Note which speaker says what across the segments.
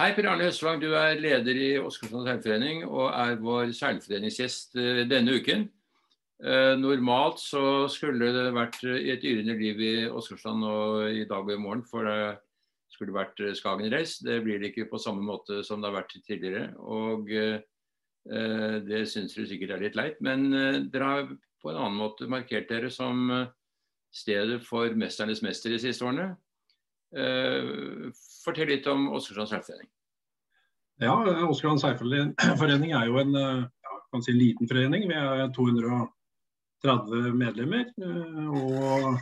Speaker 1: Hei, Per Arne Høstvang. Du er leder i Åsgårdstrand seilforening og er vår seilforeningsgjest eh, denne uken. Eh, normalt så skulle det vært i et yrende liv i Åsgårdstrand i dag og i morgen, for det skulle vært Skagen-race. Det blir det ikke på samme måte som det har vært tidligere. og eh, Det syns dere sikkert er litt leit, men dere har på en annen måte markert dere som stedet for 'Mesternes mester' de siste årene. Fortell litt om Åsgårdstrand seilforening.
Speaker 2: Ja, Åsgårdstrand seilforening er jo en ja, si liten forening. Vi er 230 medlemmer. og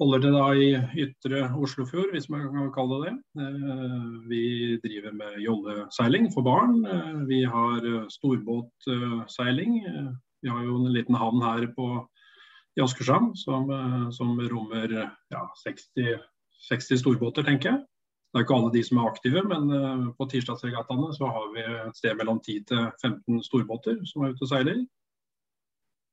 Speaker 2: holder det da i ytre Oslofjord, hvis man kan kalle det det. Vi driver med jolleseiling for barn. Vi har storbåtseiling. Vi har jo en liten havn her på, i Askersand som, som, rommer ja, 60, 60 storbåter, tenker jeg. Det er ikke alle de som er aktive, men uh, på tirsdagsregattaene så har vi et sted mellom 10 til 15 storbåter som er ute og seiler.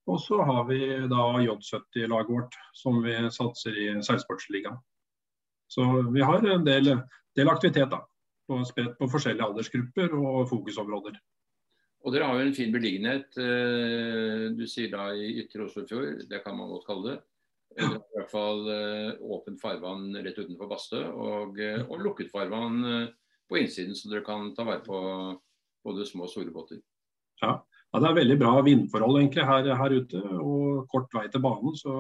Speaker 2: Og så har vi da J70-laget vårt som vi satser i seilsportsligaen. Så vi har en del, del aktivitet da, på, spredt på forskjellige aldersgrupper og fokusområder.
Speaker 1: Og dere har jo en fin beliggenhet. Eh, du sier da i Ytre Oslofjord, det kan man godt kalle det. Det i hvert fall uh, åpent farvann rett utenfor Bastø, og, uh, og lukket farvann uh, på innsiden, så dere kan ta vare på både små og store båter.
Speaker 2: Ja. ja det er veldig bra vindforhold egentlig her, her ute, og kort vei til banen. Så,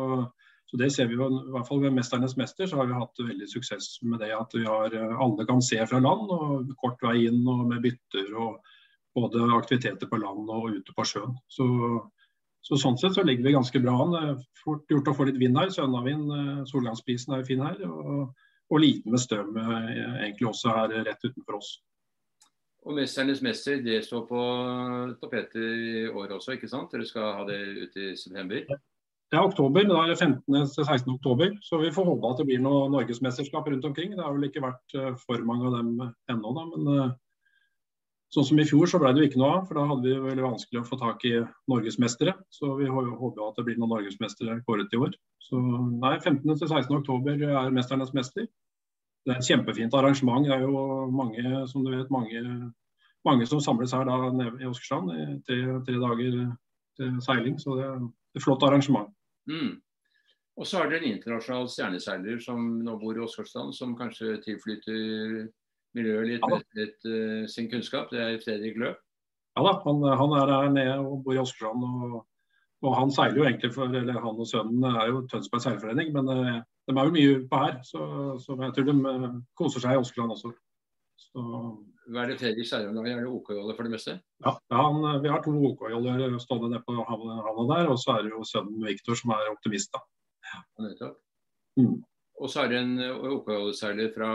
Speaker 2: så, det ser vi jo, i hvert fall ved 'Mesternes mester' så har vi hatt veldig suksess med det at har, alle kan se fra land, og kort vei inn og med bytter. og både aktiviteter på land og ute på sjøen. Så så Sånn sett så ligger vi ganske bra an. Fort gjort å få litt vind her. Sønnavind, eh, solgangsprisen er jo fin her. Og, og liten med strøm eh, egentlig også her rett utenfor oss.
Speaker 1: Og 'Mesternes mester' det står på tapetet i år også, ikke sant? Dere skal ha det ut i september?
Speaker 2: Det er oktober. Da er det 15. til 16. oktober. Så vi får håpe at det blir noe norgesmesterskap rundt omkring. Det har vel ikke vært eh, for mange av dem ennå, da. Men Sånn som i fjor så ble det jo ikke noe av, for da hadde vi veldig vanskelig å få tak i norgesmestere. Så vi håper at det blir noen norgesmestere kåret i år. Så nei, 15. til 16. oktober er 'Mesternes mester'. Det er et kjempefint arrangement. Det er jo mange, som du vet, mange, mange som samles her da i Åsgårdstrand i tre, tre, dager til seiling. Så det er et flott arrangement.
Speaker 1: Mm. Og så er det en internasjonal stjerneseiler som nå bor i Åsgårdstrand, som kanskje tilflytter miljøet litt litt, uh, sin kunnskap. Det er Fredrik Løp.
Speaker 2: Ja da, han, han er her nede og bor i Åsgårdstrand. Og, og, han seiler jo egentlig for, eller han og sønnen er jo Tønsberg seilforening, men uh, de er jo mye på her. Så, så jeg tror de koser seg i Åsgårdstrand også. Så,
Speaker 1: Hva er det Fredrik seiler om? Er det OK-jolle for det meste?
Speaker 2: Ja, ja han, vi har to OK-joller stående nede på havna der. Og så er det jo sønnen Viktor som er optimist, da.
Speaker 1: Ja, nettopp. Mm. Og så er det en OK-seiler fra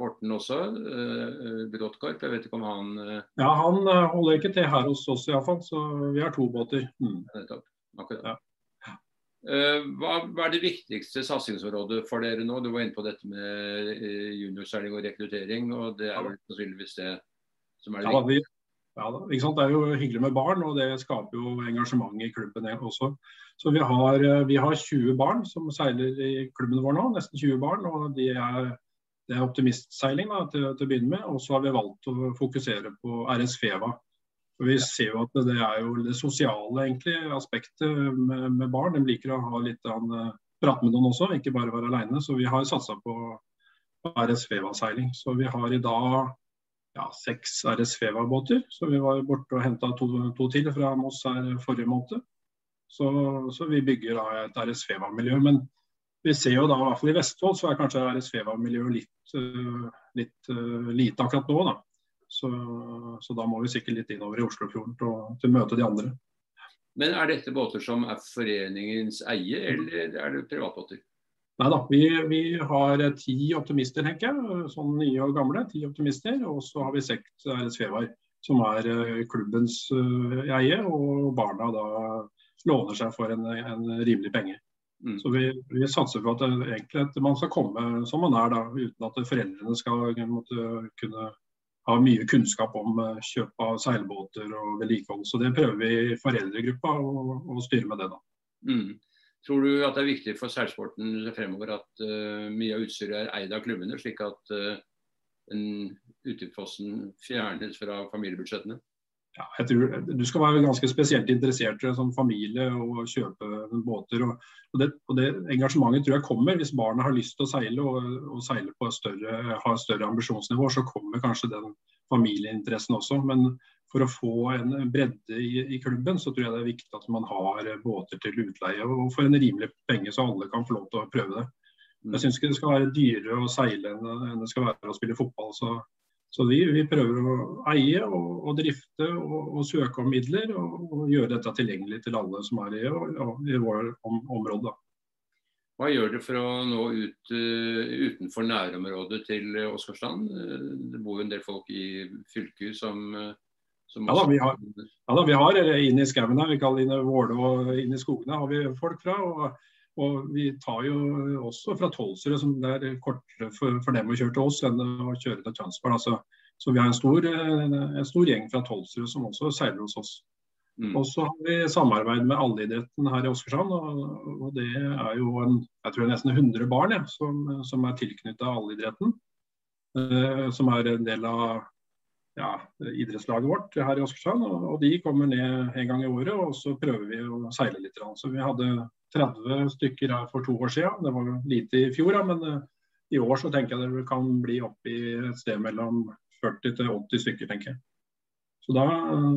Speaker 1: Horten også, eh, Bråttkorp. Jeg vet ikke om han eh...
Speaker 2: Ja, han uh, holder ikke til her hos oss iallfall, så vi har to båter. Mm.
Speaker 1: Akkurat. Ja. Eh, hva, hva, er det viktigste satsingsområdet for dere nå? Du var inne på dette med juniorseiling og rekruttering, og det er vel sannsynligvis det som er det
Speaker 2: ja, viktige? Ja, ikke sant? Det er jo hyggelig med barn, og det skaper jo engasjement i klubben også. Så vi har, eh, vi har 20 barn som seiler i klubben vår nå, nesten 20 barn. og de er, Det er optimistseiling da, til, til å begynne med. Og så har vi valgt å fokusere på RS Feva. For Vi ser jo at det er jo det sosiale egentlig, aspektet med, med barn. De liker å ha litt an, eh, prate med noen også, ikke bare være alene. Så vi har satsa på RS Feva-seiling. Så vi har i dag ja, seks RS Feva-båter. Så vi var borte og henta to, to, til fra Moss her forrige måned. Så, så vi bygger da et RS Feva-miljø. Men vi ser jo da, i hvert fall i Vestfold, så er kanskje RS Feva-miljøet litt, uh, litt uh, lite akkurat nå. da. Så, så, da må vi sikkert litt innover i Oslofjorden til, til å møte de andre.
Speaker 1: Men er dette båter som er foreningens eie, eller er det privatbåter?
Speaker 2: Nei da, vi, vi, har ti optimister, tenker jeg. Sånn nye og gamle. Ti optimister. Og så har vi seks RSV-var, som er eh, klubbens uh, eie. Og barna da låner seg for en, en rimelig penge. Mm. Så vi, vi, satser på at, at man skal komme som man er, da, uten at foreldrene skal måtte, kunne ha mye kunnskap om uh, kjøp av seilbåter og vedlikehold. Så det prøver vi i foreldregruppa å, å styre med det. da.
Speaker 1: Mm. Tror du at det er viktig for seilsporten fremover at uh, mye av utstyret er eid av klubbene, slik at uh, den utgiftsposten fjernes fra familiebudsjettene?
Speaker 2: Ja, jeg tror Du skal være ganske spesielt interessert som familie og kjøpe båter. Og, og, det, og, det, engasjementet tror jeg kommer hvis barna har lyst til å seile og, og seile på større, har større ambisjonsnivå. Så kommer kanskje den familieinteressen også. Men for å få en bredde i, i, klubben, så tror jeg det er viktig at man har båter til utleie og for en rimelig penge, så alle kan få lov til å prøve det. Jeg syns ikke det skal være dyrere å seile enn det skal være å spille fotball. Så så vi, vi, prøver å eie og, og drifte og, og, søke om midler og, og, gjøre dette tilgjengelig til alle som er i, i vårt om, område.
Speaker 1: Hva gjør dere for å nå ut uh, utenfor nærområdet til Åsgårdstrand? Uh, det bor jo en del folk i fylket som, som
Speaker 2: ja, da, vi har, ja da, vi har inn i skauen her, vi kaller det Våle og inn i skogene har vi folk fra. og og vi tar jo også fra Tolsrud, som det er kortere for, for, dem å kjøre til oss enn å kjøre til Tønsberg. Altså. Så vi har en stor, en stor gjeng fra Tolsrud som også seiler hos oss. Mm. Og så har vi samarbeid med alleidretten her i Åsgårdstrand. Og, og, det er jo en, jeg tror nesten 100 barn ja, som, som, er tilknyttet alleidretten. Eh, som er en del av ja, idrettslaget vårt her i Åsgårdstrand. Og, og, de kommer ned en gang i året, og så prøver vi å seile litt. Så vi hadde 30 stykker her for to år siden. Det var lite i fjor, men eh, i år så tenker jeg det kan bli opp i et sted mellom 40 til 80 stykker, tenker jeg. Så da,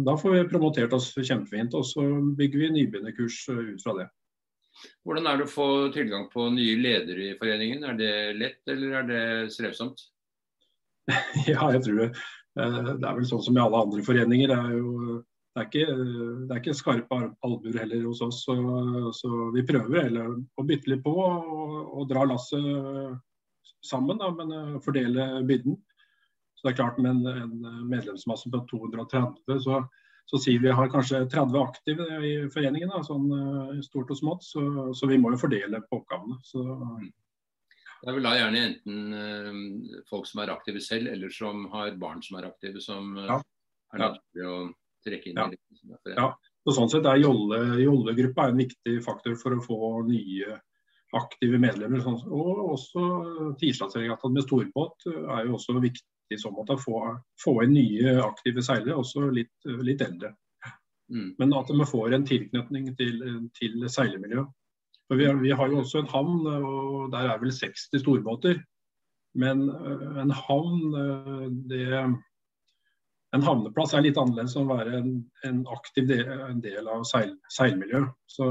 Speaker 2: da får vi promotert oss kjempefint, og så bygger vi nybegynnerkurs eh, ut fra det.
Speaker 1: Hvordan er det å få tilgang på nye ledere i foreningen? Er det lett, eller er det strevsomt?
Speaker 2: ja, jeg tror det. Eh, det er vel sånn som i alle andre foreninger. Det er jo det er ikke, det er ikke skarpe albuer heller hos oss. Så, så, vi prøver heller å bytte litt på og, og dra lasset sammen, da, men uh, fordele byrden. Så det er klart Med en, en medlemsmasse på 230, så, så sier vi har kanskje 30 aktive i foreningen. Da, sånn uh, stort og smått, så, så, vi må jo fordele på oppgavene. Så,
Speaker 1: det er vel da gjerne enten uh, folk som er aktive selv, eller som har barn som er aktive, som ja. er naturlig å trekke inn.
Speaker 2: Ja. ja. Og sånn sett er Jolle-gruppa en viktig faktor for å få nye aktive medlemmer. Sånn, og også Tirsdagsregattaen med storbåt er jo også viktig i så måte. Å få, få inn nye aktive seilere, også litt, litt eldre. Mm. Men at de får en tilknytning til, til seilemiljøet. For vi, vi, har jo også en havn, og der er vel 60 storbåter. Men øh, en havn, øh, det en havneplass er litt annerledes enn å være en, en aktiv del, en del av seil, seilmiljøet. Så,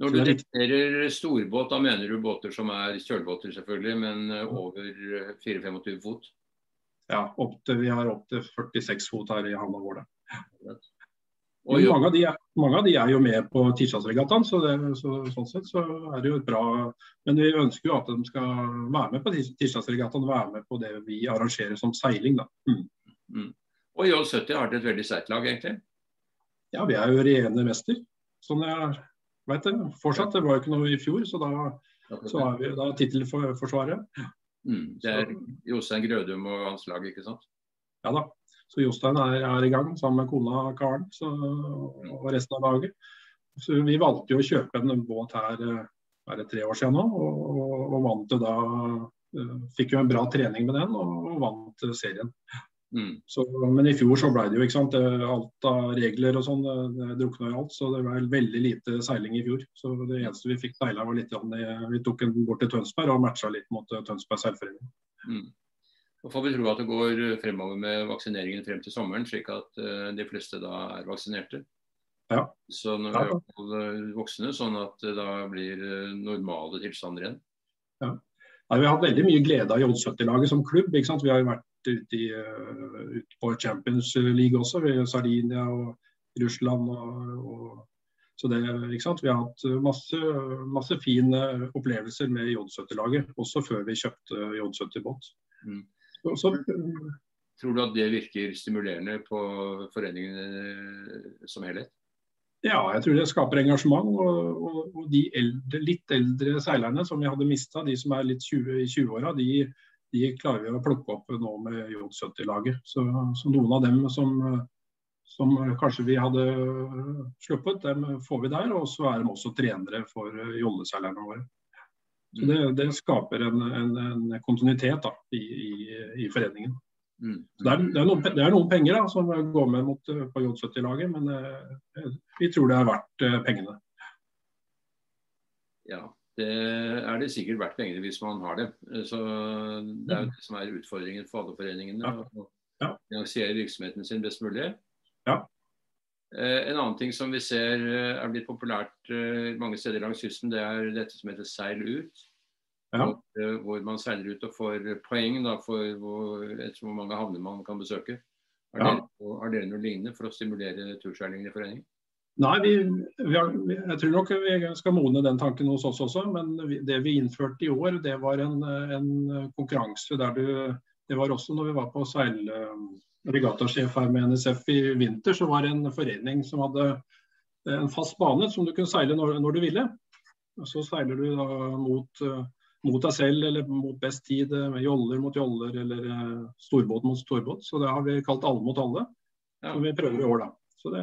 Speaker 1: Når du definerer storbåt, da mener du båter som er kjølbåter selvfølgelig, men eh, over 4-25 fot?
Speaker 2: Ja, til, vi har opptil 46 fot her i havna vår. mange, av de er, mange av de er jo med på Tirsdagsregattaen, så, så, sånn sett så er det jo et bra Men vi ønsker jo at de skal være med på Tirsdagsregattaen, være med på det vi arrangerer som seiling. da. Mm.
Speaker 1: Mm. Og J70 har et veldig sterkt lag, egentlig?
Speaker 2: Ja, vi er jo regjerende mester. Sånn jeg veit det. Fortsatt. Det var jo ikke noe i fjor, så da, så er vi da tittelforsvaret.
Speaker 1: Mm, det er Jostein Grødum og hans lag, ikke sant?
Speaker 2: Ja da. Så Jostein er, er i gang sammen med kona Karen så, og resten av laget. Så Vi valgte jo å kjøpe en båt her eh, er det tre år siden nå, og, og, vant da eh, Fikk jo en bra trening med den og, og vant serien. Mm. Så, men i fjor så ble det jo ikke sant, alt av regler og sånn, det drukna jo alt. Så det var veldig lite seiling i fjor. Så det eneste vi fikk seila var litt Vi tok en bort til Tønsberg og matcha litt mot eh, Tønsberg seilforening. Mm.
Speaker 1: Og får vi tro at det går fremover med vaksineringen frem til sommeren, slik at uh, de fleste da er vaksinerte.
Speaker 2: Ja.
Speaker 1: Så når vi er voksne, sånn at det da blir normale tilstander igjen.
Speaker 2: Ja. Nei, vi har hatt veldig mye glede av J70-laget som klubb. Vi har jo vært ute, i, ute på Champions League også, ved Sardinia og Russland. Og, og, så det, ikke sant? Vi har hatt masse, masse fine opplevelser med J70-laget, også før vi kjøpte J70-båt. Mm.
Speaker 1: Tror du at det virker stimulerende på foreningene som helhet?
Speaker 2: Ja, jeg tror det skaper engasjement. Og, og, og de eldre, litt eldre seilerne som vi hadde mista, de som er litt 20, i 20-åra, de, de klarer vi å plukke opp nå med J70-laget. Så, så, noen av dem som, som, kanskje vi hadde sluppet, dem får vi der. Og så er de også trenere for jolleseilerne våre. Så det, det skaper en, en, en kontinuitet da, i, i, i, foreningen. Mm. Det, er, det, er noen, det, er, noen, penger da, som går med mot, på J70-laget, men eh, vi tror det er verdt eh, pengene.
Speaker 1: Ja, det er det sikkert verdt pengene hvis man har det. Så Det er jo mm. det som er utfordringen for alle foreningene. Ja. Å ja. finansiere virksomheten sin best mulig.
Speaker 2: Ja.
Speaker 1: Eh, en annen ting som vi ser eh, er blitt populært eh, mange steder langs kysten, det er dette som heter seil ut. Ja. Hvor man seiler ut og får poeng da, for hvor, hvor mange havner man kan besøke. Har, ja. dere, har dere noe lignende for å stimulere turseilingen i foreningen?
Speaker 2: Nei, vi, vi har, jeg tror nok vi skal modne den tanken hos oss også. Men det vi innførte i år, det var en, en konkurranse der du Det var også når vi var på seilregattasjef her med NSF i vinter, så var det en forening som hadde en fast bane som du kunne seile når, når du ville. Så seiler du da mot, mot, deg selv eller mot best tid, med joller mot joller eller eh, storbåt mot storbåt. Så det har vi kalt alle mot alle. Ja. Som vi prøver i år, da. Så det,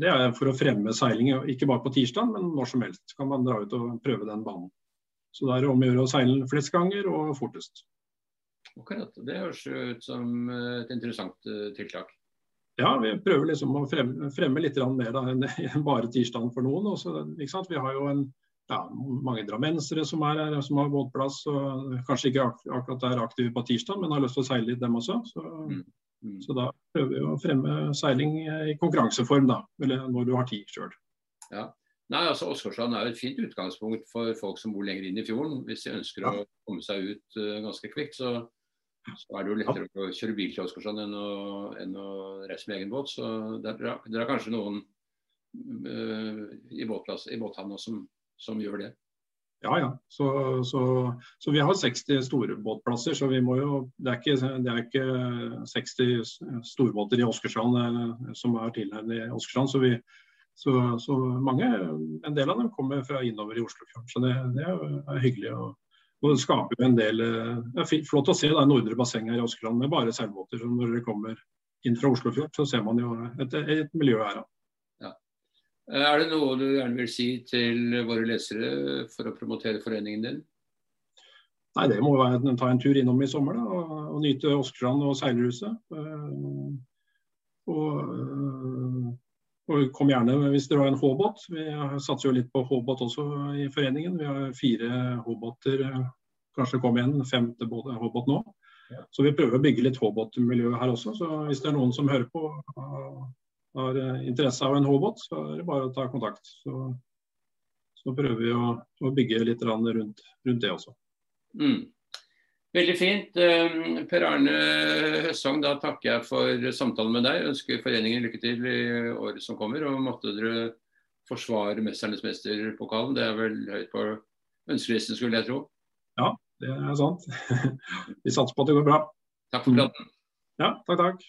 Speaker 2: det, er for å fremme seiling, ikke bare på tirsdag, men når som helst kan man dra ut og prøve den banen. Så det er om å gjøre å seile flest ganger og fortest.
Speaker 1: Akkurat. Det høres ut som eh, et interessant eh, tiltak.
Speaker 2: Ja, vi prøver liksom å fremme, fremme litt mer da, enn bare tirsdagen for noen. Også, vi har jo en, ja, mange drammensere som er her, som har båtplass. og Kanskje ikke ak akkurat er aktive på tirsdag, men har lyst til å seile litt dem også. Så, mm. Mm. så da prøver vi å fremme seiling i konkurranseform, da, eller når du har tid sjøl.
Speaker 1: Ja. Nei, altså Åsgårdstrand er et fint utgangspunkt for folk som bor lenger inn i fjorden. Hvis de ønsker ja. å komme seg ut uh, ganske kvikt, så så er det jo lettere å kjøre bil til Åsgårdstrand enn, enn, å reise med egen båt. Så det er, det er kanskje noen uh, i, båtplass, i båthavna som, som, gjør det.
Speaker 2: Ja, ja. Så, så, så, vi har 60 store båtplasser. Så vi må jo Det er ikke, det er ikke 60 storbåter i Åsgårdstrand eh, som er tilnærmet i Åsgårdstrand. Så, så, så, mange, en del av dem kommer fra innover i Oslofjorden. Så det, det er hyggelig. og det skaper jo en del eh, Det er flott å se det nordre basseng her i Åsgårdstrand med bare seilbåter. Når dere kommer inn fra Oslofjord, så ser man jo et, et miljø her.
Speaker 1: Eh, er det noe du gjerne vil si til våre lesere for å promotere foreningen din?
Speaker 2: Nei, Det må være å ta en tur innom i sommer da, og, og nyte Åskestrand og Seilhuset. Uh, og, og kom gjerne hvis dere har en H-båt. Vi satser jo litt på H-båt også i foreningen. Vi har fire H-båter, kanskje kom igjen en femte H-båt nå. Så vi prøver å bygge litt H-båtmiljø her også. Så hvis det er noen som hører på har interesse av en H-båt, så er det bare å ta kontakt. Så, så prøver vi å, å bygge litt rundt, rundt det også.
Speaker 1: Mm. Veldig fint. Ehm, per Arne Høssang, da takker jeg for samtalen med deg. Ønsker foreningen lykke til i året som kommer. Og måtte dere forsvare 'Mesternes mester'-pokalen. Det er vel høyt på ønskelisten, skulle jeg tro.
Speaker 2: Ja, det er sant. Vi satser på at det går bra.
Speaker 1: Takk for praten.
Speaker 2: Ja, takk, takk.